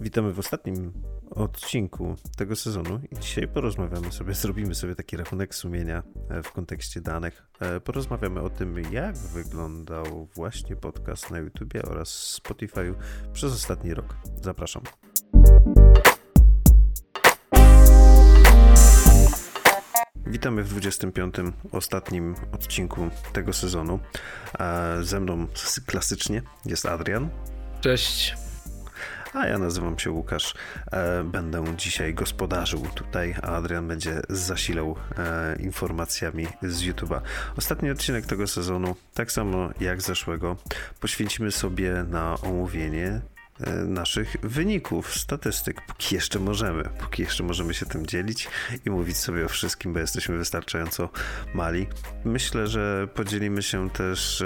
Witamy w ostatnim odcinku tego sezonu i dzisiaj porozmawiamy sobie, zrobimy sobie taki rachunek sumienia e, w kontekście danych. E, porozmawiamy o tym, jak wyglądał właśnie podcast na YouTubie oraz Spotify'u przez ostatni rok. Zapraszam. Witamy w 25. ostatnim odcinku tego sezonu. E, ze mną klasycznie jest Adrian. Cześć. A ja nazywam się Łukasz. E, będę dzisiaj gospodarzył tutaj, a Adrian będzie zasilał e, informacjami z YouTube'a. Ostatni odcinek tego sezonu, tak samo jak zeszłego, poświęcimy sobie na omówienie e, naszych wyników, statystyk, póki jeszcze możemy, póki jeszcze możemy się tym dzielić i mówić sobie o wszystkim, bo jesteśmy wystarczająco mali. Myślę, że podzielimy się też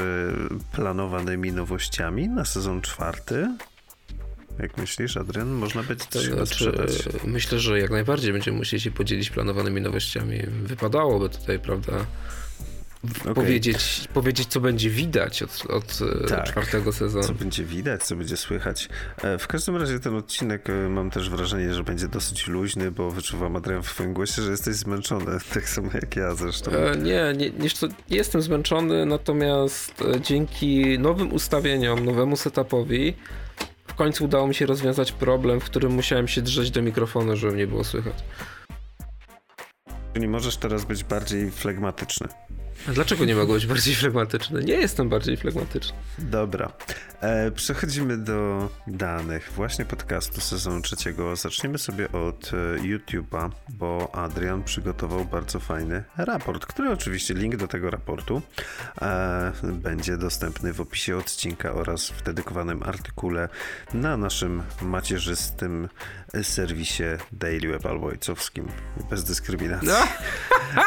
planowanymi nowościami na sezon czwarty, jak myślisz, Adrian? Można coś to znaczy, Myślę, że jak najbardziej będziemy musieli się podzielić planowanymi nowościami. Wypadałoby tutaj, prawda, okay. powiedzieć, powiedzieć, co będzie widać od, od e, tak, czwartego sezonu. Co będzie widać, co będzie słychać. E, w każdym razie ten odcinek e, mam też wrażenie, że będzie dosyć luźny, bo wyczuwam, Adrian, w swoim głosie, że jesteś zmęczony, tak samo jak ja zresztą. Nie, nie, nie, nie jestem zmęczony, natomiast dzięki nowym ustawieniom, nowemu setupowi w końcu udało mi się rozwiązać problem, w którym musiałem się drzeć do mikrofonu, żeby mnie było słychać. Czyli możesz teraz być bardziej flegmatyczny. A dlaczego nie mogę być bardziej flegmatyczny? Nie jestem bardziej flegmatyczny. Dobra. E, przechodzimy do danych właśnie podcastu sezonu trzeciego. Zaczniemy sobie od e, YouTube'a, bo Adrian przygotował bardzo fajny raport, który oczywiście link do tego raportu e, będzie dostępny w opisie odcinka oraz w dedykowanym artykule na naszym macierzystym serwisie Daily Web albo ojcowskim, bez dyskryminacji. No.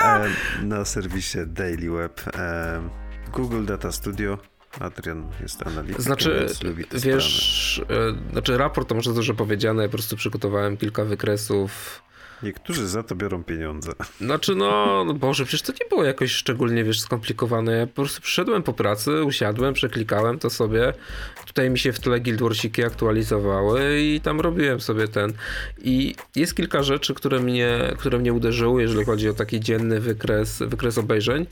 E, na serwisie Daily Web. E, Google Data Studio Adrian jest analitykiem, Znaczy, wiesz, e, znaczy raport to może dużo powiedziane, ja po prostu przygotowałem kilka wykresów. Niektórzy za to biorą pieniądze. Znaczy, no, no Boże, przecież to nie było jakoś szczególnie, wiesz, skomplikowane. Ja po prostu przyszedłem po pracy, usiadłem, przeklikałem to sobie. Tutaj mi się w tle Guild Warsiki aktualizowały i tam robiłem sobie ten. I jest kilka rzeczy, które mnie, które mnie uderzyły, jeżeli chodzi o taki dzienny wykres, wykres obejrzeń.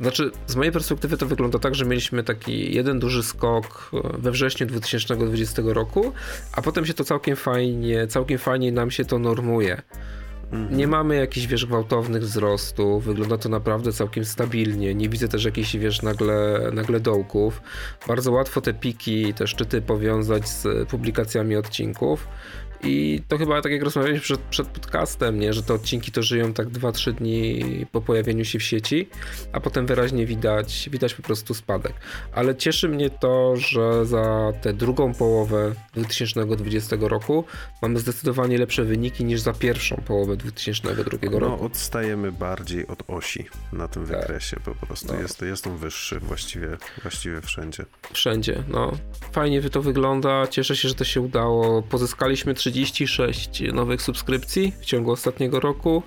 Znaczy, z mojej perspektywy to wygląda tak, że mieliśmy taki jeden duży skok we wrześniu 2020 roku, a potem się to całkiem fajnie, całkiem fajnie nam się to normuje. Mhm. Nie mamy jakichś, wiesz, gwałtownych wzrostów, wygląda to naprawdę całkiem stabilnie, nie widzę też jakichś, wiesz, nagle, nagle dołków. Bardzo łatwo te piki, te szczyty powiązać z publikacjami odcinków. I to chyba tak jak rozmawialiśmy przed, przed podcastem, nie? że te odcinki to żyją tak 2-3 dni po pojawieniu się w sieci, a potem wyraźnie widać, widać po prostu spadek. Ale cieszy mnie to, że za tę drugą połowę 2020 roku mamy zdecydowanie lepsze wyniki niż za pierwszą połowę 2002 no, roku. No, odstajemy bardziej od osi na tym tak. wykresie po prostu. No. Jest, jest on wyższy właściwie, właściwie wszędzie. Wszędzie, no. Fajnie to wygląda, cieszę się, że to się udało. Pozyskaliśmy 30 36 nowych subskrypcji w ciągu ostatniego roku.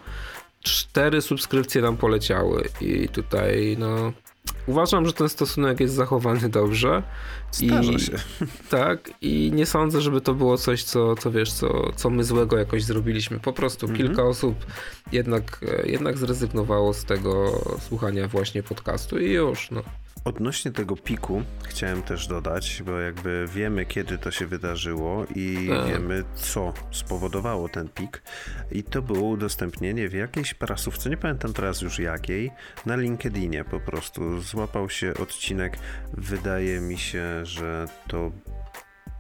Cztery subskrypcje nam poleciały i tutaj no uważam, że ten stosunek jest zachowany dobrze. Zdarza I, się. Tak, i nie sądzę, żeby to było coś, co, co wiesz, co, co my złego jakoś zrobiliśmy. Po prostu mhm. kilka osób jednak, jednak zrezygnowało z tego słuchania właśnie podcastu i już, no. Odnośnie tego piku chciałem też dodać, bo jakby wiemy, kiedy to się wydarzyło i tak. wiemy, co spowodowało ten pik. I to było udostępnienie w jakiejś prasówce, nie pamiętam teraz już jakiej, na LinkedInie po prostu. Złapał się odcinek, wydaje mi się, że to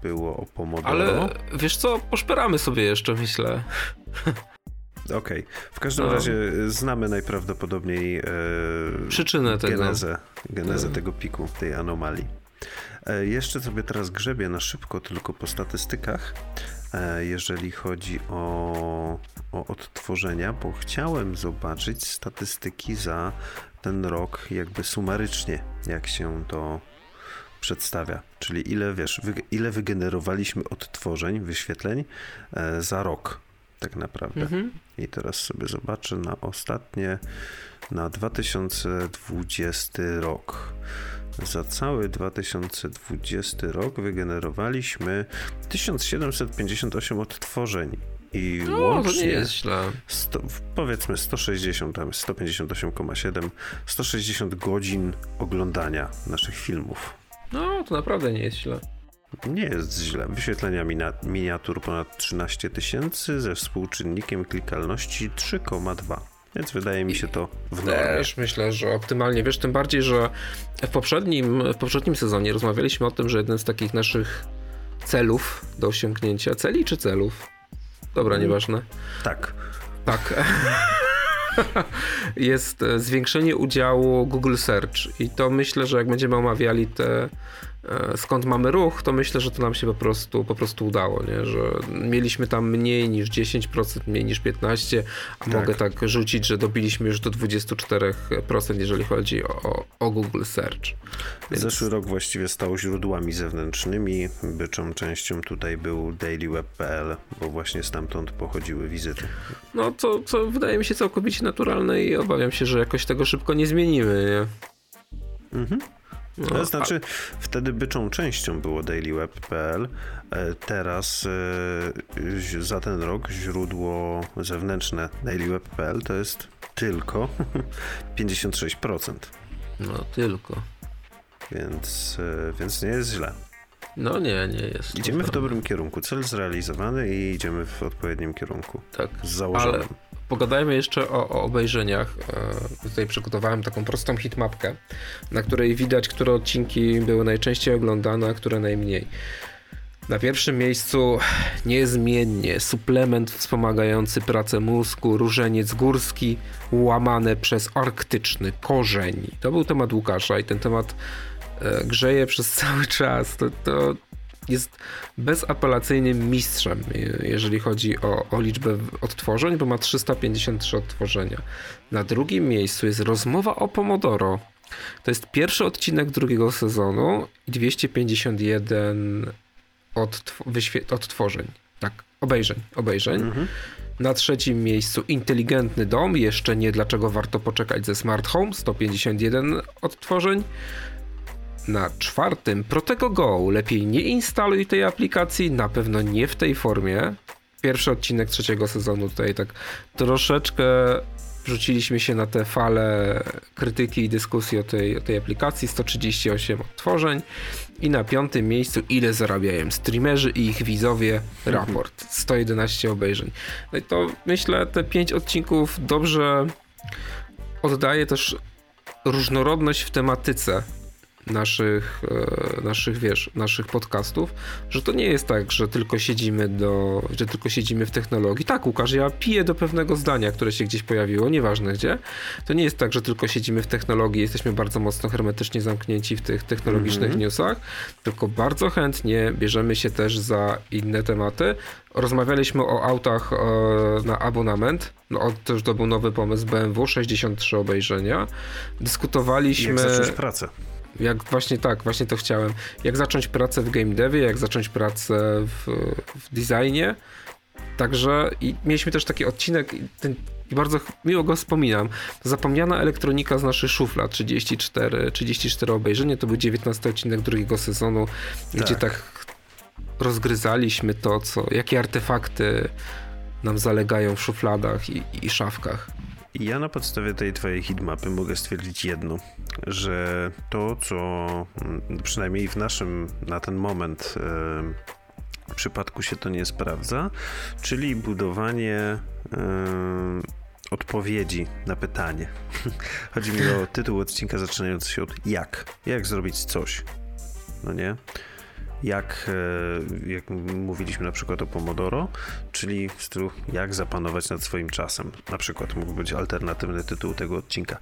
było o Pomodoro. Ale wiesz co, poszperamy sobie jeszcze, myślę. Okej. Okay. W każdym no. razie znamy najprawdopodobniej e, przyczynę genezę, tego. genezę no. tego piku, tej anomalii. E, jeszcze sobie teraz grzebię na szybko tylko po statystykach, e, jeżeli chodzi o, o odtworzenia, bo chciałem zobaczyć statystyki za ten rok jakby sumarycznie, jak się to przedstawia, czyli ile wiesz, wy, ile wygenerowaliśmy odtworzeń, wyświetleń e, za rok tak naprawdę. Mhm. I teraz sobie zobaczę na ostatnie, na 2020 rok. Za cały 2020 rok wygenerowaliśmy 1758 odtworzeń. I no, łącznie to nie jest źle. Sto, powiedzmy 160, tam 158,7, 160 godzin oglądania naszych filmów. No, to naprawdę nie jest źle. Nie jest źle. Wyświetlenia miniatur ponad 13 tysięcy ze współczynnikiem klikalności 3,2. Więc wydaje mi się to w normie. Też myślę, że optymalnie. Wiesz, tym bardziej, że w poprzednim, w poprzednim sezonie rozmawialiśmy o tym, że jeden z takich naszych celów do osiągnięcia, celi czy celów? Dobra, mm. nieważne. Tak. Tak. jest zwiększenie udziału Google Search i to myślę, że jak będziemy omawiali te E, skąd mamy ruch, to myślę, że to nam się po prostu, po prostu udało, nie? że mieliśmy tam mniej niż 10%, mniej niż 15%, a tak. mogę tak rzucić, że dobiliśmy już do 24%, jeżeli chodzi o, o Google Search. Więc... Zeszły rok właściwie stał źródłami zewnętrznymi. Byczą częścią tutaj był dailyweb.pl, bo właśnie stamtąd pochodziły wizyty. No, to, co wydaje mi się całkowicie naturalne i obawiam się, że jakoś tego szybko nie zmienimy. Nie? Mhm. No, to znaczy, a... wtedy byczą częścią było dailyweb.pl. E, teraz e, za ten rok źródło zewnętrzne dailyweb.pl to jest tylko 56%. No, tylko. Więc, e, więc nie jest źle. No nie, nie jest. Idziemy w dobrym kierunku. Cel zrealizowany i idziemy w odpowiednim kierunku. Tak. Z założeniem. Ale pogadajmy jeszcze o, o obejrzeniach. E, tutaj przygotowałem taką prostą hitmapkę, na której widać, które odcinki były najczęściej oglądane, a które najmniej. Na pierwszym miejscu niezmiennie suplement wspomagający pracę mózgu, różeniec górski, łamane przez arktyczny korzeń. To był temat Łukasza i ten temat e, grzeje przez cały czas. To, to jest bezapelacyjnym mistrzem, jeżeli chodzi o, o, liczbę odtworzeń, bo ma 353 odtworzenia. Na drugim miejscu jest rozmowa o Pomodoro. To jest pierwszy odcinek drugiego sezonu i 251 odtw- odtworzeń. Tak, obejrzeń, obejrzeń. Mhm. Na trzecim miejscu inteligentny dom, jeszcze nie dlaczego warto poczekać ze Smart Home, 151 odtworzeń. Na czwartym Protego Go lepiej nie instaluj tej aplikacji, na pewno nie w tej formie. Pierwszy odcinek trzeciego sezonu tutaj tak troszeczkę wrzuciliśmy się na te fale krytyki i dyskusji o tej, o tej aplikacji. 138 odtworzeń. I na piątym miejscu ile zarabiają streamerzy i ich widzowie. Raport. 111 obejrzeń. No i to myślę te 5 odcinków dobrze oddaje też różnorodność w tematyce naszych, e, naszych, wiesz, naszych podcastów, że to nie jest tak, że tylko siedzimy do, że tylko siedzimy w technologii. Tak, Łukasz, ja piję do pewnego zdania, które się gdzieś pojawiło, nieważne gdzie. To nie jest tak, że tylko siedzimy w technologii, jesteśmy bardzo mocno hermetycznie zamknięci w tych technologicznych mm -hmm. newsach, tylko bardzo chętnie bierzemy się też za inne tematy. Rozmawialiśmy o autach e, na abonament. No, to już to był nowy pomysł BMW, 63 obejrzenia. Dyskutowaliśmy. Jak zacząć pracę. Jak właśnie tak, właśnie to chciałem. Jak zacząć pracę w game devie, jak zacząć pracę w, w designie. Także i mieliśmy też taki odcinek, ten, i bardzo miło go wspominam. Zapomniana elektronika z naszej szufla 34, 34 obejrzenie, to był 19 odcinek drugiego sezonu, tak. gdzie tak rozgryzaliśmy to, co, jakie artefakty nam zalegają w szufladach i, i szafkach. Ja na podstawie tej twojej hitmapy mogę stwierdzić jedno, że to, co mm, przynajmniej w naszym na ten moment w przypadku się to nie sprawdza, czyli budowanie odpowiedzi na pytanie. Chodzi mi o tytuł odcinka zaczynający się od jak. Jak zrobić coś. No nie? Jak, e, jak mówiliśmy na przykład o Pomodoro, czyli w stylu jak zapanować nad swoim czasem. Na przykład mógł być alternatywny tytuł tego odcinka.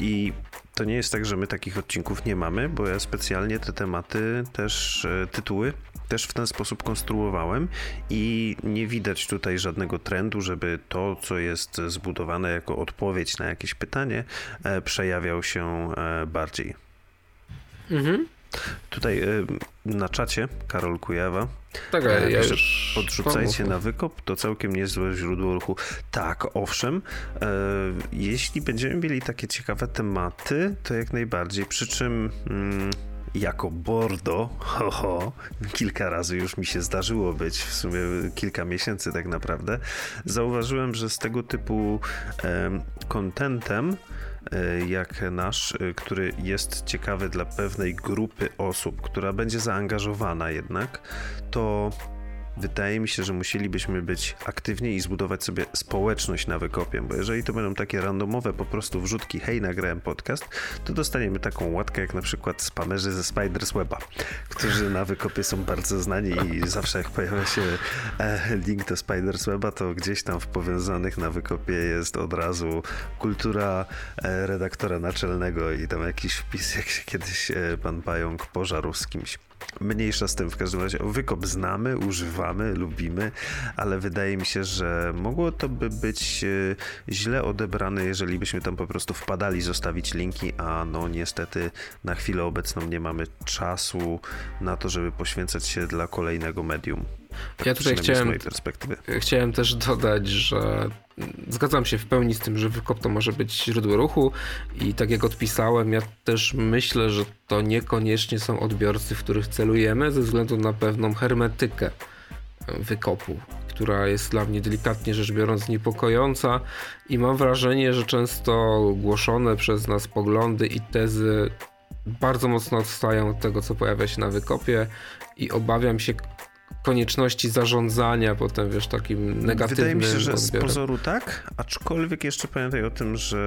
I to nie jest tak, że my takich odcinków nie mamy, bo ja specjalnie te tematy, też e, tytuły też w ten sposób konstruowałem i nie widać tutaj żadnego trendu, żeby to, co jest zbudowane jako odpowiedź na jakieś pytanie, e, przejawiał się bardziej. Mhm. Tutaj y, na czacie Karol Kujawa. Tak, e, ja już podrzucajcie na wykop, to całkiem niezłe źródło ruchu. Tak, owszem, e, jeśli będziemy mieli takie ciekawe tematy, to jak najbardziej. Przy czym mm, jako Bordo, ho, ho, kilka razy już mi się zdarzyło być, w sumie kilka miesięcy tak naprawdę, zauważyłem, że z tego typu em, contentem e, jak nasz, e, który jest ciekawy dla pewnej grupy osób, która będzie zaangażowana jednak, to wydaje mi się, że musielibyśmy być aktywni i zbudować sobie społeczność na wykopie, bo jeżeli to będą takie randomowe po prostu wrzutki, hej, nagrałem podcast, to dostaniemy taką łatkę jak na przykład spamerzy ze Spiders Weba, którzy na wykopie są bardzo znani i zawsze jak pojawia się e, link do Spiders Weba, to gdzieś tam w powiązanych na wykopie jest od razu kultura e, redaktora naczelnego i tam jakiś wpis, jak się kiedyś e, pan Pająk pożarł z kimś. Mniejsza z tym w każdym razie. Wykop znamy, używamy, lubimy, ale wydaje mi się, że mogło to by być e, źle odebrane, jeżeli byśmy tam po prostu wpadali zostawić linki, a no niestety na chwilę obecną nie mamy czasu na to, żeby poświęcać się dla kolejnego medium. Ja tutaj chciałem- z mojej perspektywy. Chciałem też dodać, że zgadzam się w pełni z tym, że wykop to może być źródło ruchu i tak jak odpisałem, ja też myślę, że to niekoniecznie są odbiorcy, w których celujemy ze względu na pewną hermetykę wykopu, która jest dla mnie delikatnie rzecz biorąc niepokojąca i mam wrażenie, że często głoszone przez nas poglądy i tezy bardzo mocno odstają od tego, co pojawia się na wykopie i obawiam się konieczności zarządzania potem, wiesz, takim negatywnym Wydaje mi się, że z odbiorem. pozoru tak, aczkolwiek jeszcze pamiętaj o tym, że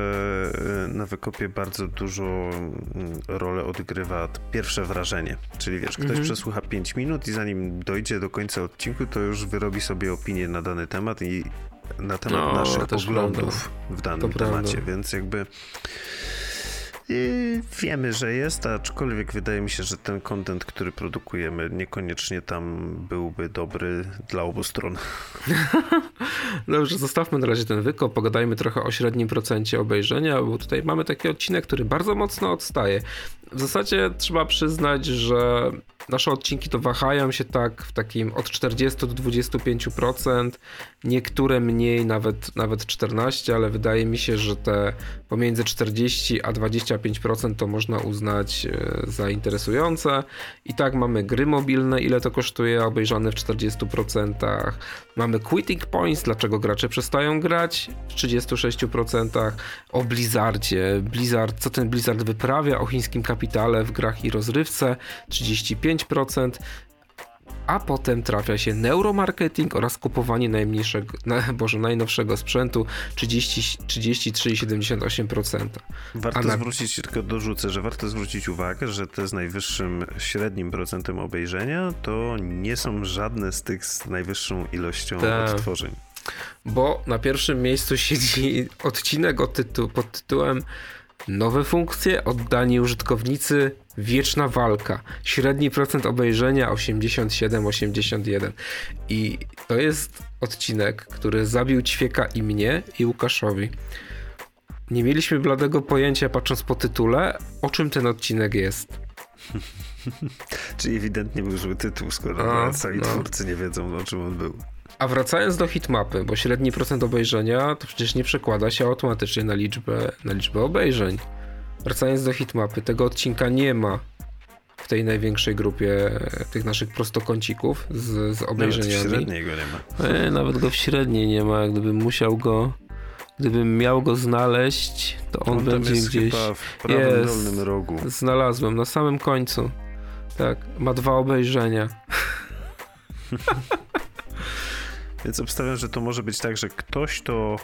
e, na wykopie bardzo dużo mm, rolę odgrywa pierwsze wrażenie. Czyli wiesz, ktoś Mhm. przesłucha 5 minut i zanim dojdzie do końca odcinku, to już wyrobi sobie opinię na dany temat i na temat No, naszych poglądów w danym To prawda. temacie, więc jakby wiemy, że jest, aczkolwiek wydaje mi się, że ten content, który produkujemy, niekoniecznie tam byłby dobry dla obu stron. Dobrze, zostawmy na razie ten wykop, pogadajmy trochę o średnim procencie obejrzenia, bo tutaj mamy taki odcinek, który bardzo mocno odstaje. W zasadzie trzeba przyznać, że nasze odcinki to wahają się tak w takim od 40 do 25%, niektóre mniej, nawet, nawet 14, ale wydaje mi się, że te pomiędzy 40 a 25% to można uznać e, za interesujące. I tak mamy gry mobilne, ile to kosztuje, obejrzane w 40%. Mamy quitting points, dlaczego gracze przestają grać w 36%. O Blizzardzie, Blizzard, co ten Blizzard wyprawia, o chińskim kapitale w grach i rozrywce 35%. A potem trafia się neuromarketing oraz kupowanie najmniejszego, na, boże, najnowszego sprzętu 30, 33,78%. Warto na- zwrócić, tylko dorzucę, że warto zwrócić uwagę, że te z najwyższym średnim procentem obejrzenia to nie są żadne z tych z najwyższą ilością Tak. odtworzeń. Bo na pierwszym miejscu siedzi odcinek tytuł, pod tytułem Nowe funkcje, oddani użytkownicy, wieczna walka. Średni procent obejrzenia 87-81. I to jest odcinek, który zabił ćwieka i mnie, i Łukaszowi. Nie mieliśmy bladego pojęcia, patrząc po tytule, o czym ten odcinek jest. Czyli ewidentnie był zły tytuł, skoro A, sami no. twórcy nie wiedzą, o czym on był. A wracając do hitmapy, bo średni procent obejrzenia to przecież nie przekłada się automatycznie na liczbę, na liczbę obejrzeń. Wracając do hitmapy, tego odcinka nie ma w tej największej grupie e, tych naszych prostokącików z, z Nawet w obejrzeniami. średniej go nie ma. E, nawet go w średniej nie ma. Gdybym musiał go, gdybym miał go znaleźć, to on, On będzie jest gdzieś. chyba w prawym Jest. dolnym rogu. Znalazłem na samym końcu. Tak, ma dwa obejrzenia. Więc obstawiam, że to może być tak, że ktoś to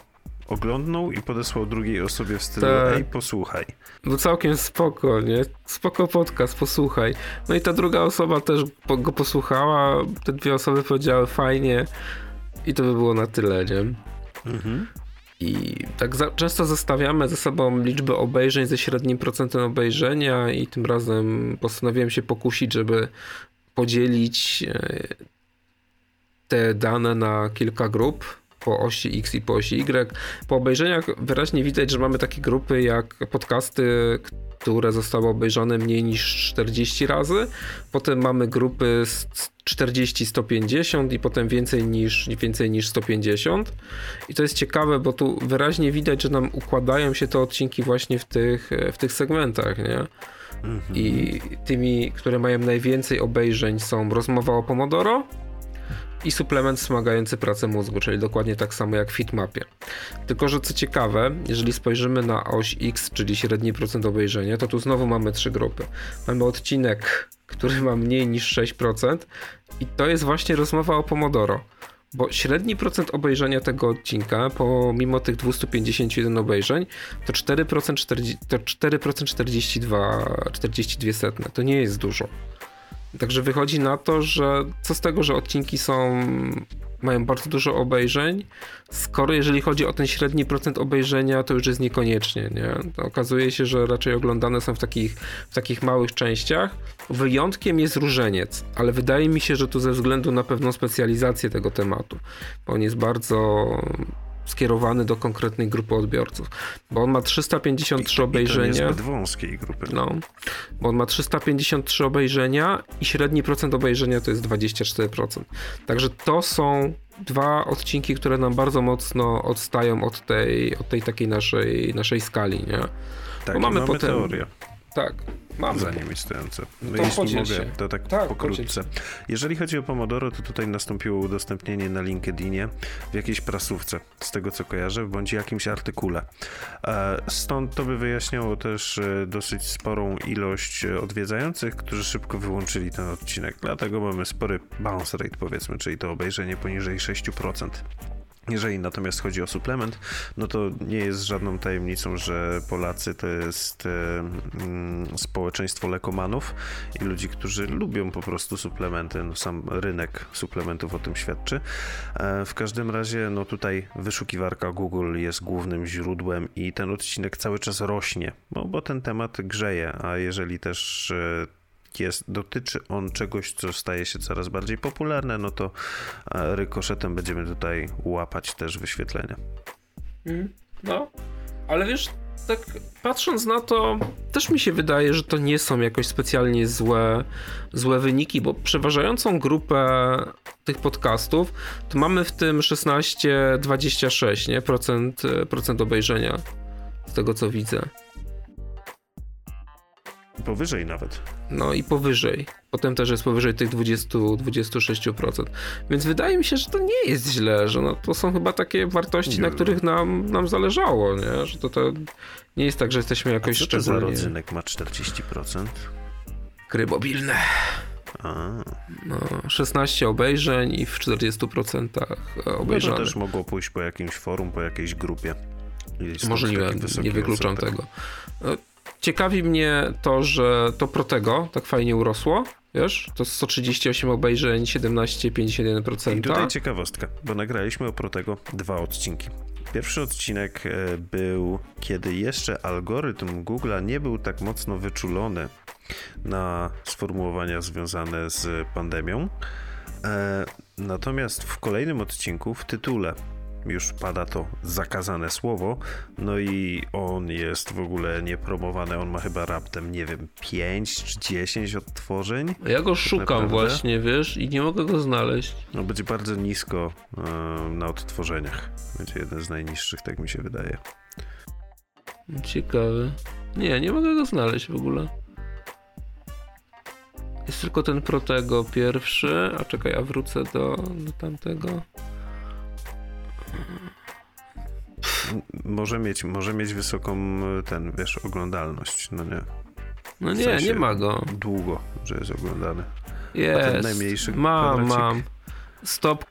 oglądnął i podesłał drugiej osobie w stylu Tak. ej, posłuchaj. No całkiem spoko, nie? Spoko podcast, posłuchaj. No i ta druga osoba też go posłuchała, te dwie osoby powiedziały fajnie i to by było na tyle, nie? Mhm. I tak za, często zestawiamy ze sobą liczbę obejrzeń ze średnim procentem obejrzenia i tym razem postanowiłem się pokusić, żeby podzielić e, te dane na kilka grup po osi X i po osi Y. Po obejrzeniach wyraźnie widać, że mamy takie grupy jak podcasty, które zostały obejrzane mniej niż 40 razy. Potem mamy grupy 40-150 i potem więcej niż, więcej niż 150. I to jest ciekawe, bo tu wyraźnie widać, że nam układają się te odcinki właśnie w tych, w tych segmentach, nie? I tymi, które mają najwięcej obejrzeń są Rozmowa o Pomodoro i suplement wspomagający pracę mózgu, czyli dokładnie tak samo jak w Fitmapie. Tylko, że co ciekawe, jeżeli spojrzymy na oś X, czyli średni procent obejrzenia, to tu znowu mamy trzy grupy. Mamy odcinek, który ma mniej niż 6% i to jest właśnie rozmowa o Pomodoro. Bo średni procent obejrzenia tego odcinka, pomimo tych 251 obejrzeń, to 4%, 40, to 4% 42, 42 setne. To nie jest dużo. Także wychodzi na to, że co z tego, że odcinki są mają bardzo dużo obejrzeń, skoro jeżeli chodzi o ten średni procent obejrzenia, to już jest niekoniecznie, nie? To okazuje się, że raczej oglądane są w takich, w takich małych częściach. Wyjątkiem jest różeniec, ale wydaje mi się, że tu ze względu na pewną specjalizację tego tematu, bo on jest bardzo skierowany do konkretnej grupy odbiorców. Bo on ma 353 I, obejrzenia. I to wąskiej grupy. No, bo on ma 353 obejrzenia i średni procent obejrzenia to jest 24%. Także to są dwa odcinki, które nam bardzo mocno odstają od tej, od tej takiej naszej, naszej skali, nie? Tak, bo mamy, mamy potem... teorię. Tak, Mam za nimi stojące. No Jeśli mogę, się. to tak, tak pokrótce. Jeżeli chodzi o Pomodoro, to tutaj nastąpiło udostępnienie na LinkedInie w jakiejś prasówce, z tego co kojarzę, bądź jakimś artykule. E, stąd to by wyjaśniało też e, dosyć sporą ilość e, odwiedzających, którzy szybko wyłączyli ten odcinek. Dlatego mamy spory bounce rate, powiedzmy, czyli to obejrzenie poniżej 6%. Jeżeli natomiast chodzi o suplement, no to nie jest żadną tajemnicą, że Polacy to jest e, mm, społeczeństwo lekomanów i ludzi, którzy lubią po prostu suplementy. No, sam rynek suplementów o tym świadczy. E, w każdym razie, no tutaj wyszukiwarka Google jest głównym źródłem i ten odcinek cały czas rośnie, bo, bo ten temat grzeje, a jeżeli też e, jest, dotyczy on czegoś, co staje się coraz bardziej popularne, no to e, rykoszetem będziemy tutaj łapać też wyświetlenia. Mm, no, ale wiesz, tak patrząc na to, też mi się wydaje, że to nie są jakoś specjalnie złe, złe wyniki, bo przeważającą grupę tych podcastów to mamy w tym 16-26 nie? Procent, procent obejrzenia z tego co widzę. Powyżej nawet. No i powyżej. Potem też jest powyżej tych 20-26%. Więc wydaje mi się, że to nie jest źle, że no, to są chyba takie wartości, nie. na których nam, nam zależało, nie? że to, to nie jest tak, że jesteśmy jakoś A co szczególnie... za rodzynek ma 40%? Gry mobilne. A. No, 16 obejrzeń i w 40% obejrzane. No to też mogło pójść po jakimś forum, po jakiejś grupie. Możliwe, nie wykluczam tego. Ciekawi mnie to, że to Protego tak fajnie urosło. Wiesz, to 138 obejrzeń, 17,51%. I tutaj ciekawostka, bo nagraliśmy o Protego dwa odcinki. Pierwszy odcinek e, był, kiedy jeszcze algorytm Google'a nie był tak mocno wyczulony na sformułowania związane z pandemią. E, natomiast w kolejnym odcinku, w tytule, już pada to zakazane słowo, no i on jest w ogóle niepromowany, on ma chyba raptem, nie wiem, 5 czy 10 odtworzeń. Ja go tak szukam naprawdę. właśnie, wiesz, i nie mogę go znaleźć. No będzie bardzo nisko yy, na odtworzeniach. Będzie jeden z najniższych, tak mi się wydaje. Ciekawe. Nie, nie mogę go znaleźć w ogóle. Jest tylko ten Protego pierwszy, a czekaj, a wrócę do, do tamtego. Może mieć, może mieć wysoką ten, wiesz, oglądalność, no nie. No nie, nie ma go. Długo, że jest oglądany. Jest. Najmniejszy Mam, kwadracik? mam. Stop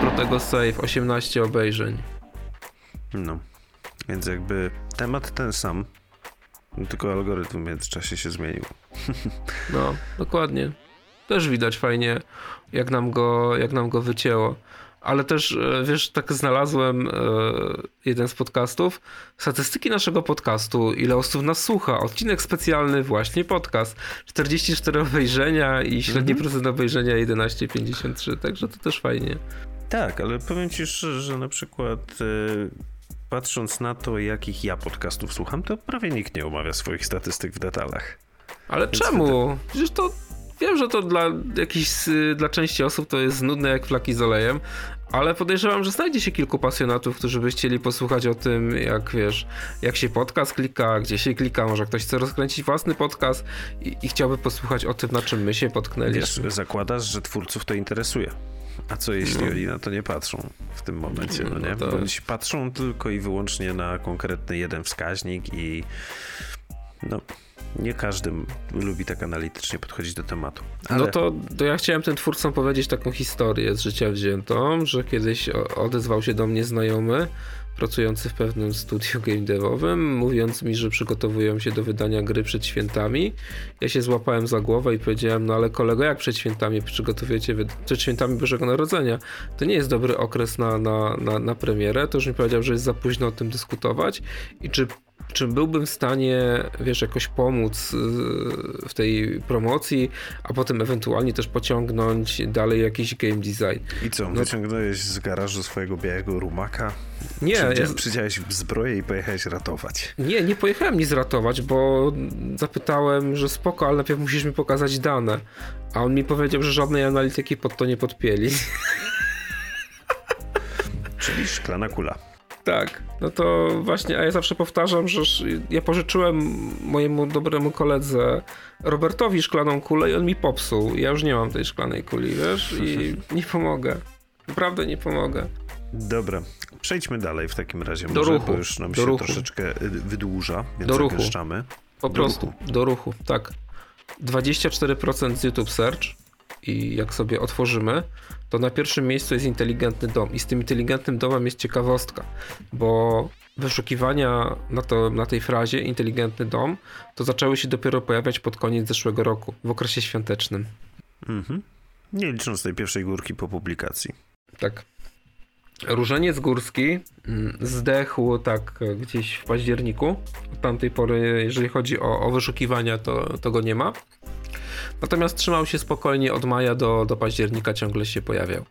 Protego Save, 18 obejrzeń. No. Więc jakby temat ten sam, tylko algorytm w międzyczasie się zmienił. No, dokładnie. Też widać fajnie, jak nam go, jak nam go wycięło ale też, e, wiesz, tak znalazłem e, jeden z podcastów, statystyki naszego podcastu, ile osób nas słucha, odcinek specjalny właśnie podcast, 44 obejrzenia i średni -hmm. procent obejrzenia 11,53, także to też fajnie. Tak, ale powiem ci szczerze, że na przykład yy, patrząc na to, jakich ja podcastów słucham, to prawie nikt nie omawia swoich statystyk w detalach. Ale Więc czemu? Przecież to Wiem, że to dla jakichś, dla części osób to jest nudne jak flaki z olejem, ale podejrzewam, że znajdzie się kilku pasjonatów, którzy by chcieli posłuchać o tym, jak wiesz, jak się podcast klika, gdzie się klika, może ktoś chce rozkręcić własny podcast i, i chciałby posłuchać o tym, na czym my się potknęliśmy. Wiesz, zakładasz, że twórców to interesuje. A co jeśli no. oni na to nie patrzą w tym momencie, no, no nie? No to... Bądź patrzą tylko i wyłącznie na konkretny jeden wskaźnik i no, nie każdy lubi tak analitycznie podchodzić do tematu. Ale... No to, to ja chciałem tym twórcom powiedzieć taką historię z życia wziętą, że kiedyś odezwał się do mnie znajomy, pracujący w pewnym studiu game devowym, mówiąc mi, że przygotowują się do wydania gry przed świętami. Ja się złapałem za głowę i powiedziałem, no ale kolego, jak przed świętami przygotowujecie, przed świętami Bożego Narodzenia? To nie jest dobry okres na, na, na, na premierę. To już mi powiedział, że jest za późno o tym dyskutować i czy czy byłbym w stanie, wiesz, jakoś pomóc y, w tej promocji, a potem ewentualnie też pociągnąć dalej jakiś game design. I co, no, wyciągnąłeś z garażu swojego białego rumaka? Nie. Przydziałeś, ja... przydziałeś zbroję i pojechałeś ratować. Nie, nie pojechałem nic ratować, bo zapytałem, że spoko, ale najpierw musisz mi pokazać dane. A on mi powiedział, że żadnej analityki pod to nie podpieli. Czyli szklana kula. Tak, no to właśnie, a ja zawsze powtarzam, że ja pożyczyłem mojemu dobremu koledze Robertowi szklaną kulę i on mi popsuł. Ja już nie mam tej szklanej kuli, wiesz, i nie pomogę. Naprawdę nie pomogę. Dobra, przejdźmy dalej w takim razie, do może, ruchu. bo już nam do się ruchu. troszeczkę y, wydłuża, więc do ruchu. Po do prostu, ruchu. do ruchu, tak. 24% z YouTube Search i jak sobie otworzymy, to na pierwszym miejscu jest inteligentny dom. I z tym inteligentnym domem jest ciekawostka, bo wyszukiwania na, to, na tej frazie inteligentny dom to zaczęły się dopiero pojawiać pod koniec zeszłego roku, w okresie świątecznym. Mhm. Nie licząc tej pierwszej górki po publikacji. Tak. Różeniec Górski mm, zdechł tak gdzieś w październiku. Od tamtej pory, jeżeli chodzi o, o wyszukiwania, to, to go nie ma. Natomiast trzymał się spokojnie od maja do, do października, ciągle się pojawiał.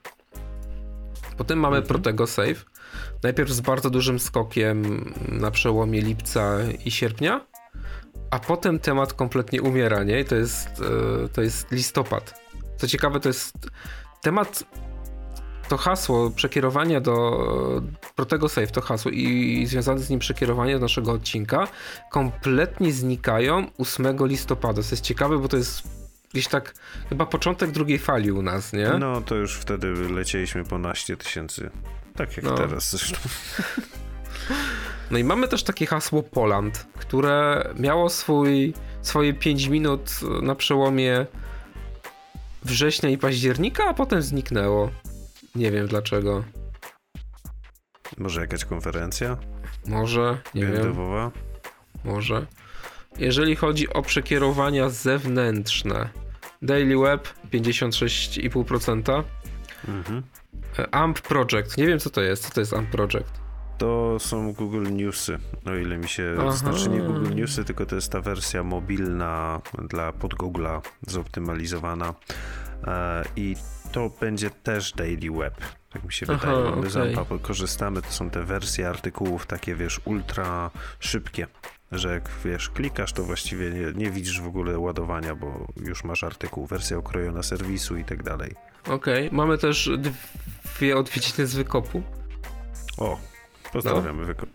Potem mamy mhm. Protego Save. Najpierw z bardzo dużym skokiem na przełomie lipca i sierpnia, a potem temat kompletnie umiera, nie? I to jest, e, to jest listopad. Co ciekawe, to jest temat to hasło przekierowania do Protego Save, to hasło i związane z nim przekierowanie do naszego odcinka kompletnie znikają 8 listopada. To jest ciekawe, bo to jest gdzieś tak chyba początek drugiej fali u nas, nie? No to już wtedy lecieliśmy po naście tysięcy. Tak jak no. teraz zresztą. No i mamy też takie hasło Poland, które miało swój, swoje 5 minut na przełomie września i października, a potem zniknęło. Nie wiem dlaczego. Może jakaś konferencja? Może, nie wiem. Może. Jeżeli chodzi o przekierowania zewnętrzne, Daily Web 56,5%. Mhm. AMP Project. Nie wiem co to jest. Co to jest AMP Project? To są Google Newsy, o ile mi się. Aha. Znaczy nie Google Newsy, tylko to jest ta wersja mobilna dla pod Google'a zoptymalizowana. E, I to będzie też Daily Web. Tak mi się wydaje. Aha, My okay. z AMPA korzystamy. To są te wersje artykułów takie, wiesz, ultra szybkie że jak wiesz, klikasz, to właściwie nie, nie, widzisz w ogóle ładowania, bo już masz artykuł, wersja okrojona serwisu i tak dalej. Okej, okay. mamy też dwie odwiedziny z wykopu. O, pozdrawiamy no. wykop.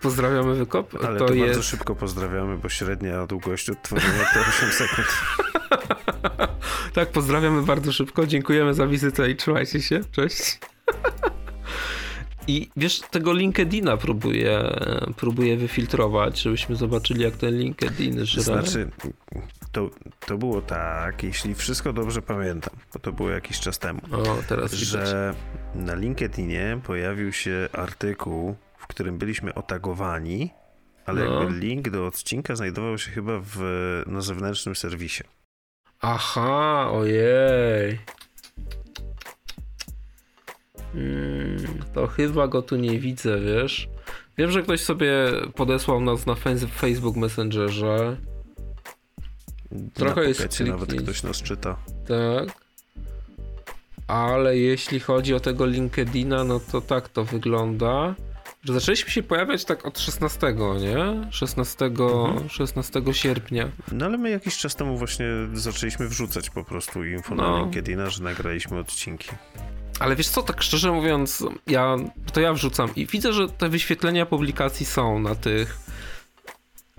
Pozdrawiamy wykop. Ale to, to jest... bardzo szybko pozdrawiamy, bo średnia długość odtworzenia to 8 sekund. tak, pozdrawiamy bardzo szybko. Dziękujemy za wizytę i trzymajcie się. Cześć. I wiesz, tego LinkedIna próbuję, próbuję wyfiltrować, żebyśmy zobaczyli, jak ten LinkedIn żre. Znaczy, to, to było tak, jeśli wszystko dobrze pamiętam, bo to było jakiś czas temu, o, teraz że na LinkedInie pojawił się artykuł, w którym byliśmy otagowani, ale no. jakby link do odcinka znajdował się chyba w, na zewnętrznym serwisie. Aha, ojej. Hmm, to chyba go tu nie widzę, wiesz. Wiem, że ktoś sobie podesłał nas na Facebook Messengerze. Trochę na jest kliknięć. nawet ktoś nas czyta. Tak. ale jeśli chodzi o tego LinkedIna, no to tak to wygląda. Że zaczęliśmy się pojawiać tak od 16, nie? 16, mhm. 16 sierpnia. No ale my jakiś czas temu właśnie zaczęliśmy wrzucać po prostu info no. na LinkedIna, że nagraliśmy odcinki. Ale wiesz co, tak szczerze mówiąc, ja, to ja wrzucam i widzę, że te wyświetlenia publikacji są na tych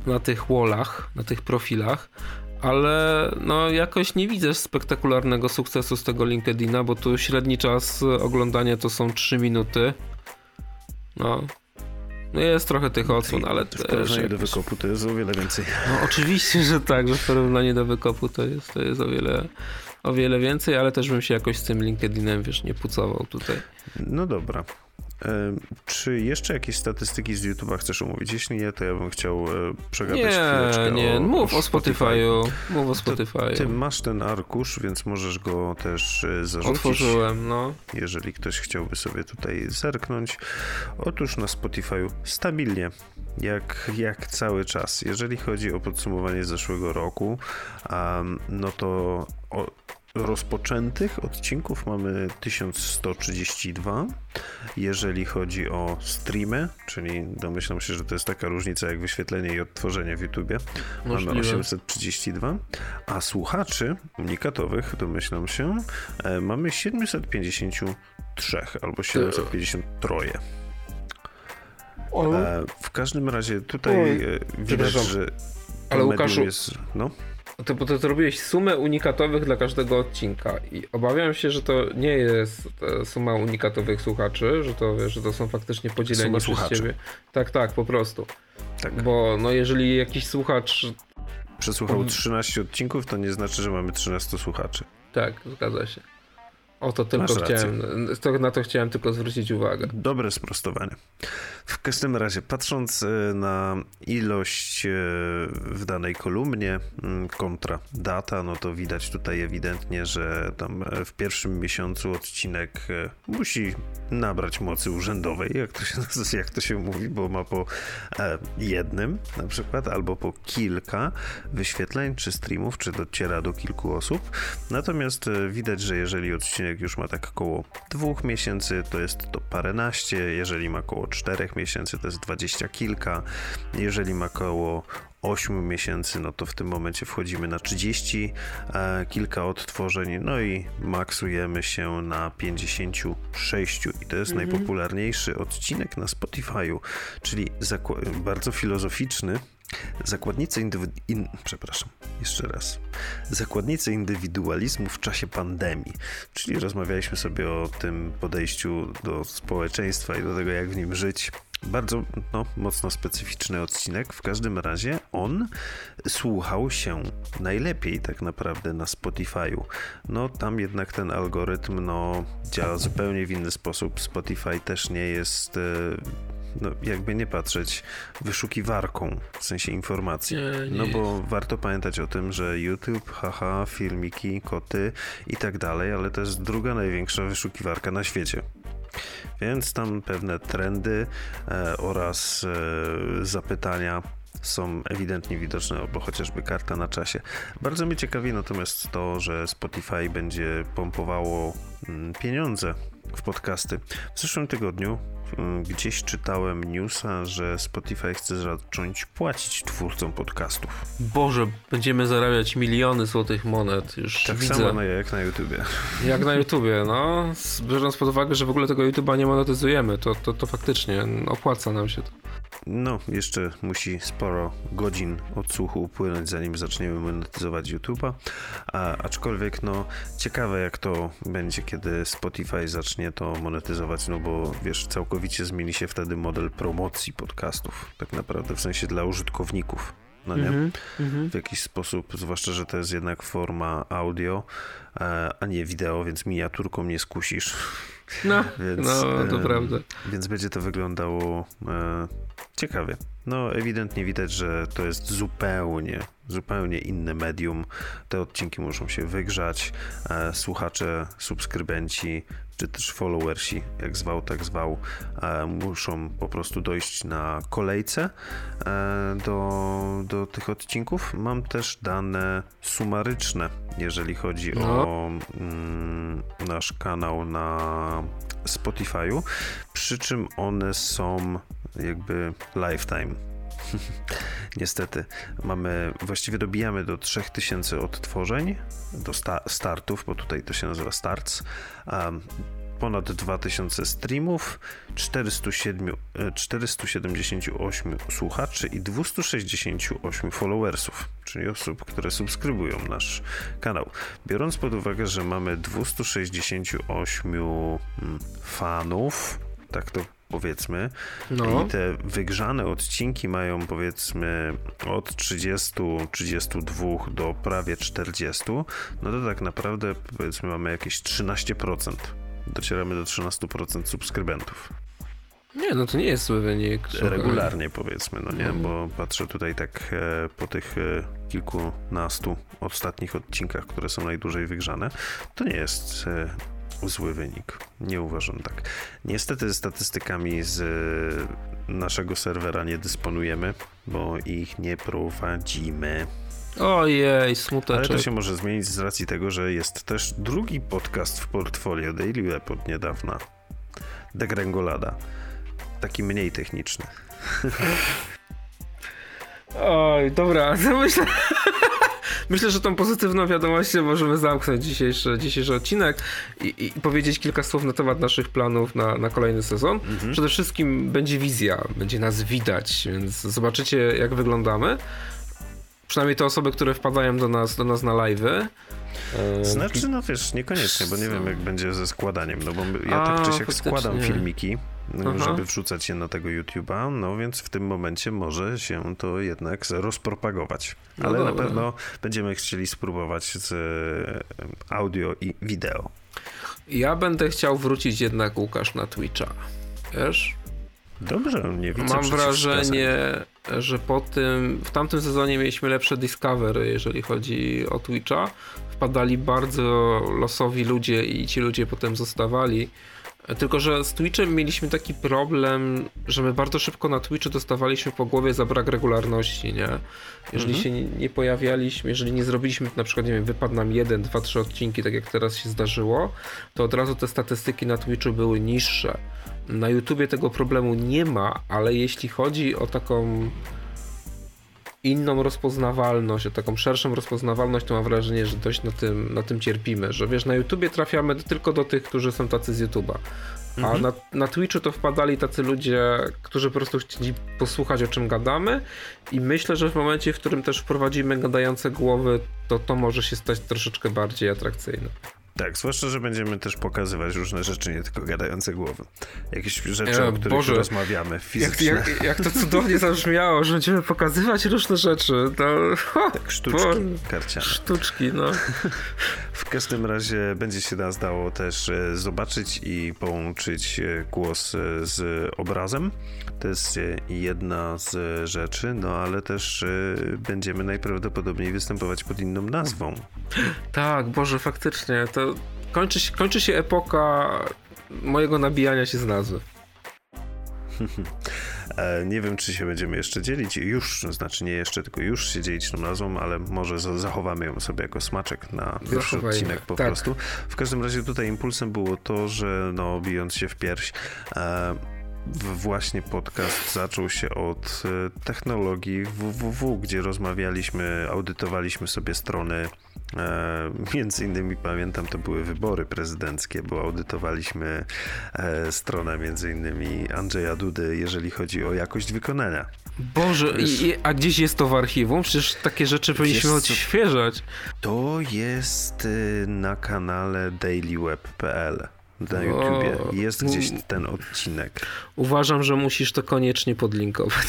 na tych wallach, na tych profilach, ale no jakoś nie widzę spektakularnego sukcesu z tego LinkedIna, bo tu średni czas oglądania to są 3 minuty. No, no jest trochę tych odsłon, ale w porównaniu do wykopu to jest o wiele więcej. No oczywiście, że tak, że w porównaniu do wykopu to jest, to jest o wiele o wiele więcej, ale też bym się jakoś z tym LinkedInem, wiesz, nie pucował tutaj. No dobra. Czy jeszcze jakieś statystyki z YouTube'a chcesz omówić? Jeśli nie, to ja bym chciał e, przegadać nie, chwileczkę Nie, o, mów o Spotify'u. Mów o Spotify'u. Ty masz ten arkusz, więc możesz go też e, zarzucić. Otworzyłem, no. Jeżeli ktoś chciałby sobie tutaj zerknąć. Otóż na Spotify'u stabilnie, jak, jak cały czas. Jeżeli chodzi o podsumowanie zeszłego roku, um, no to o, rozpoczętych odcinków mamy 1132. Jeżeli chodzi o streamy, czyli domyślam się, że to jest taka różnica jak wyświetlenie i odtworzenie w YouTubie, Możliwe. mamy 832, a słuchaczy unikatowych, domyślam się, e, mamy 753 albo 753. E, w każdym razie tutaj e, widać, że ale Łukaszu, jest, no. To, bo to zrobiłeś sumę unikatowych dla każdego odcinka i obawiam się, że to nie jest suma unikatowych słuchaczy, że to, że to są faktycznie podzieleni suma przez słuchaczy. ciebie. Tak, tak, po prostu. Tak. Bo no jeżeli jakiś słuchacz przesłuchał 13 odcinków, to nie znaczy, że mamy 13 słuchaczy. Tak, zgadza się. O to tylko chciałem, to, na to chciałem tylko zwrócić uwagę. Dobre sprostowanie. W każdym razie, patrząc e, na ilość e, w danej kolumnie mm, kontra data, no to widać tutaj ewidentnie, że tam e, w pierwszym miesiącu odcinek musi nabrać mocy urzędowej, jak to się, jak to się mówi, bo ma po jednym na przykład, albo po kilka wyświetleń, czy streamów, czy dociera do kilku osób. Natomiast widać, że jeżeli odcinek już ma tak około dwóch miesięcy, to jest to paręnaście, jeżeli ma około czterech miesięcy, to jest dwadzieścia kilka, jeżeli ma około 8 miesięcy, no to w tym momencie wchodzimy na 30 e, kilka odtworzeń, no i maksujemy się na 56 i to jest mhm. najpopularniejszy odcinek na Spotify'u, czyli bardzo filozoficzny, Zakładnicy indywidu... In... Przepraszam, jeszcze raz. Zakładnicy indywidualizmu w czasie pandemii. Czyli rozmawialiśmy sobie o tym podejściu do społeczeństwa i do tego, jak w nim żyć. Bardzo no, mocno specyficzny odcinek. W każdym razie on słuchał się najlepiej tak naprawdę na Spotify'u. No tam jednak ten algorytm no, działa zupełnie w inny sposób. Spotify też nie jest no, jakby nie patrzeć, wyszukiwarką, w sensie informacji. No bo warto pamiętać o tym, że YouTube, haha, filmiki, koty i tak dalej, ale to jest druga największa wyszukiwarka na świecie. Więc tam pewne trendy e, oraz e, zapytania są ewidentnie widoczne, albo chociażby karta na czasie. Bardzo mnie ciekawi natomiast to, że Spotify będzie pompowało mm, pieniądze w podcasty. W zeszłym tygodniu Mm, gdzieś czytałem newsa, że Spotify chce zacząć płacić twórcom podcastów. Boże, będziemy zarabiać miliony złotych monet już Tak widzę. samo jak na YouTubie. Jak na YouTubie, no. Biorąc pod uwagę, że w ogóle tego YouTube'a nie monetyzujemy, to, to, to faktycznie opłaca nam się to. No, jeszcze musi sporo godzin odsłuchu upłynąć, zanim zaczniemy monetyzować YouTube'a. A, aczkolwiek, no, ciekawe jak to będzie, kiedy Spotify zacznie to monetyzować, no bo wiesz, całkowicie zmieni się wtedy model promocji podcastów, tak naprawdę w sensie dla użytkowników. No nie? Mm -hmm. W jakiś sposób, zwłaszcza, że to jest jednak forma audio, e, a nie wideo, więc miniaturką nie skusisz. No, więc, no to prawda. Więc będzie to wyglądało e, ciekawie. No, ewidentnie widać, że to jest zupełnie, zupełnie inne medium. Te odcinki muszą się wygrzać. E, słuchacze, subskrybenci czy też followersi, jak zwał, tak zwał, e, muszą po prostu dojść na kolejce e, do, do tych odcinków. Mam też dane sumaryczne, jeżeli chodzi no. o mm, nasz kanał na Spotify'u, przy czym one są jakby lifetime Niestety, mamy, właściwie dobijamy do 3000 odtworzeń, do sta startów, bo tutaj to się nazywa starts. Um, ponad 2000 streamów, 407, 478 e, słuchaczy i 268 followersów, czyli osób, które subskrybują nasz kanał. Biorąc pod uwagę, że mamy 268 mm, fanów, tak to powiedzmy. No. I te wygrzane odcinki mają powiedzmy od 30, 32 do prawie 40. No to tak naprawdę powiedzmy mamy jakieś 13%. Docieramy do 13% subskrybentów. Nie, no to nie jest zły wynik. Regularnie powiedzmy, no nie, bo patrzę tutaj tak e, po tych e, kilkunastu ostatnich odcinkach, które są najdłużej wygrzane, to nie jest e, zły wynik. Nie uważam tak. Niestety statystykami z naszego serwera nie dysponujemy, bo ich nie prowadzimy. Ojej, smuteczek. Ale to się może zmienić z racji tego, że jest też drugi podcast w portfolio Daily Web od niedawna. Degrengolada. Taki mniej techniczny. Oj, dobra, myślę... Myślę, że tą pozytywną wiadomością możemy zamknąć dzisiejszy, dzisiejszy odcinek i, i powiedzieć kilka słów na temat naszych planów na, na kolejny sezon. Mhm. Przede wszystkim będzie wizja, będzie nas widać, więc zobaczycie jak wyglądamy. Przynajmniej te osoby, które wpadają do nas, do nas na live'y. E, znaczy, no wiesz, niekoniecznie, bo nie wiem jak będzie ze składaniem, no bo ja A, tak czy siak składam filmiki Aha. żeby wrzucać je na tego YouTube'a, no więc w tym momencie może się to jednak rozpropagować. No Ale na pewno będziemy chcieli spróbować z e, audio i wideo. Ja będę chciał wrócić jednak, Łukasz, na Twitcha. Wiesz? Dobrze, nie widzę Mam wrażenie, że po tym, w tamtym sezonie mieliśmy lepsze discovery, jeżeli chodzi o Twitcha. Wpadali bardzo losowi ludzie i ci ludzie potem zostawali. Tylko, że z Twitchem mieliśmy taki problem, że my bardzo szybko na Twitchu dostawaliśmy po głowie za brak regularności, nie? Jeżeli mhm. się nie, nie, pojawialiśmy, jeżeli nie zrobiliśmy, na przykład, nie wiem, wypadł nam jeden, dwa, trzy odcinki, tak jak teraz się zdarzyło, to od razu te statystyki na Twitchu były niższe. Na YouTubie tego problemu nie ma, ale jeśli chodzi o taką inną rozpoznawalność, o taką szerszą rozpoznawalność, to mam wrażenie, że dość na tym, na tym cierpimy, że wiesz, na YouTubie trafiamy tylko do tych, którzy są tacy z YouTube'a. A mhm. na, na Twitchu to wpadali tacy ludzie, którzy po prostu chcieli posłuchać o czym gadamy i myślę, że w momencie, w którym też wprowadzimy gadające głowy, to to może się stać troszeczkę bardziej atrakcyjne. Tak, zwłaszcza, że będziemy też pokazywać różne rzeczy, nie tylko gadające głowy. Jakieś rzeczy, e, o których Boże, rozmawiamy fizycznie. Jak, jak, jak, to cudownie zabrzmiało, że będziemy pokazywać różne rzeczy. To, tak, sztuczki bo, karciane. Sztuczki, no. w każdym razie będzie się nas dało też e, zobaczyć i połączyć e, głos z obrazem. To jest jedna z rzeczy, no ale też będziemy najprawdopodobniej występować pod inną nazwą. Tak, Boże, faktycznie. To kończy się, kończy się epoka mojego nabijania się z nazwy. E, nie wiem, czy się będziemy jeszcze dzielić. Już, znaczy nie jeszcze, tylko już się dzielić tą nazwą, ale może zachowamy ją sobie jako smaczek na pierwszy Zachowajmy. odcinek po tak. prostu. W każdym razie tutaj impulsem było to, że no, bijąc się w pierś, e, właśnie podcast zaczął się od e, technologii www, gdzie rozmawialiśmy, audytowaliśmy sobie strony E, między innymi pamiętam, to były wybory prezydenckie, bo audytowaliśmy e, stronę między innymi Andrzeja Dudy, jeżeli chodzi o jakość wykonania. Boże, i, a gdzieś jest to w archiwum? Przecież takie rzeczy powinniśmy odświeżać. To jest y, na kanale dailyweb.pl na YouTubie. Jest gdzieś ten odcinek. Uważam, że musisz to koniecznie podlinkować.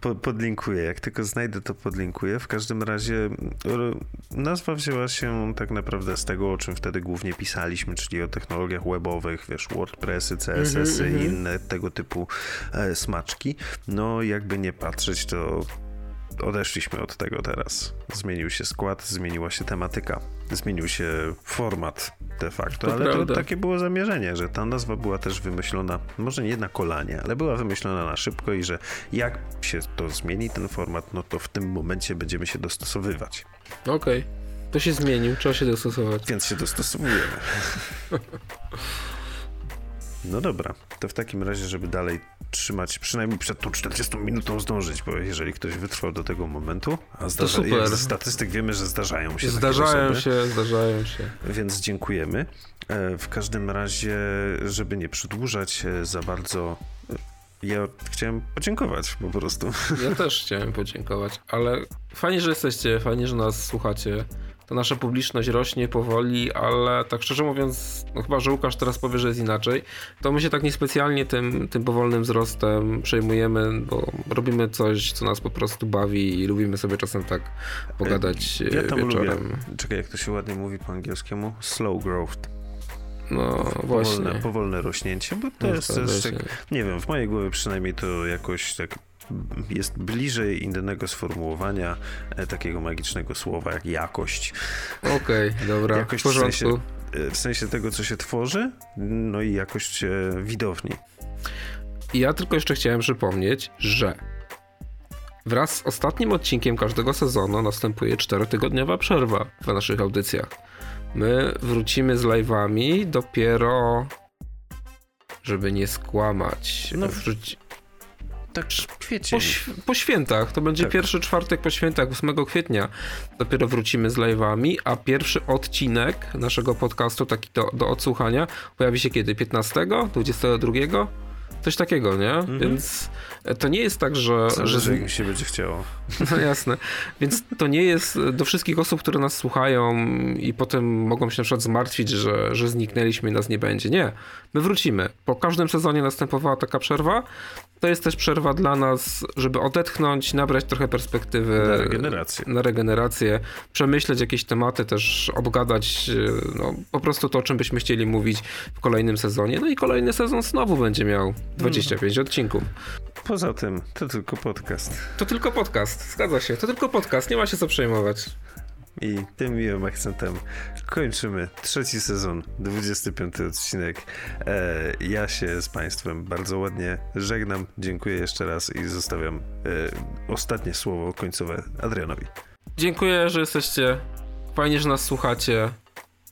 To podlinkuję. Jak tylko znajdę, to podlinkuję. W każdym razie nazwa wzięła się tak naprawdę z tego, o czym wtedy głównie pisaliśmy, czyli o technologiach webowych, wiesz, WordPressy, CSS-y mm -hmm. i inne tego typu e, smaczki. No, jakby nie patrzeć, to odeszliśmy od tego teraz. Zmienił się skład, zmieniła się tematyka, zmienił się format de facto, To ale prawda. to takie było zamierzenie, że ta nazwa była też wymyślona, może nie na kolanie, ale była wymyślona na szybko i że jak się to zmieni, ten format, no to w tym momencie będziemy się dostosowywać. Okej. To się zmienił, trzeba się dostosować. Więc się dostosowujemy. No dobra, to w takim razie, żeby dalej trzymać, przynajmniej przed tą 40 minutą zdążyć, bo jeżeli ktoś wytrwał do tego momentu, a zdarza, super. jak ze statystyk wiemy, że zdarzają się Zdarzają się, zdarzają się. więc dziękujemy. E, W każdym razie, żeby nie przedłużać e, za bardzo, e, ja chciałem podziękować po prostu. Ja też chciałem podziękować, ale fajnie, że jesteście, fajnie, że nas słuchacie. Ta nasza publiczność rośnie powoli, ale tak szczerze mówiąc, no chyba, że Łukasz teraz powie, że jest inaczej, to my się tak niespecjalnie tym, tym powolnym wzrostem przejmujemy, bo robimy coś, co nas po prostu bawi i lubimy sobie czasem tak pogadać Ja e, tam wieczorem. lubię, czekaj, jak to się ładnie mówi po angielskiemu, slow growth. No Powolne, właśnie. powolne rośnięcie, bo to No, jest też się. tak, nie wiem, w mojej głowie przynajmniej to jakoś tak jest bliżej innego sformułowania e, takiego magicznego słowa jak jakość. Okej, dobra, Jakoś w porządku. W sensie, e, w sensie tego, co się tworzy, no i jakość e, widowni. Ja tylko jeszcze chciałem przypomnieć, że wraz z ostatnim odcinkiem każdego sezonu następuje czterotygodniowa przerwa w naszych audycjach. My wrócimy z live'ami dopiero, żeby nie skłamać. No, wróci... Tak, po, kwiecień. ś- po świętach. To będzie Tak. pierwszy czwartek po świętach, 8 kwietnia. Dopiero wrócimy z live'ami, a pierwszy odcinek naszego podcastu, taki do, do odsłuchania, pojawi się kiedy? 15? 22? Coś takiego, nie? Mhm. Więc to nie jest tak, że... że Zależy, z... jak mi się będzie chciało. No jasne. Więc to nie jest do wszystkich osób, które nas słuchają i potem mogą się na przykład zmartwić, że, że zniknęliśmy i nas nie będzie. Nie. My wrócimy. Po każdym sezonie następowała taka przerwa. To jest też przerwa dla nas, żeby odetchnąć, nabrać trochę perspektywy Na regenerację. na regenerację, przemyśleć jakieś tematy, też obgadać e, no, po prostu to, o czym byśmy chcieli mówić w kolejnym sezonie. No i kolejny sezon znowu będzie miał 25 odcinków. Poza tym, to tylko podcast. To tylko podcast, zgadza się. To tylko podcast, nie ma się co przejmować. I tym miłym akcentem kończymy trzeci sezon, 25 odcinek. E, ja się z Państwem bardzo ładnie żegnam. Dziękuję jeszcze raz i zostawiam e, ostatnie słowo końcowe Adrianowi. Dziękuję, że jesteście. Fajnie, że nas słuchacie.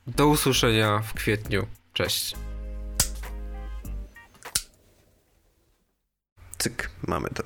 Do usłyszenia w kwietniu. Cześć. Cyk, mamy to.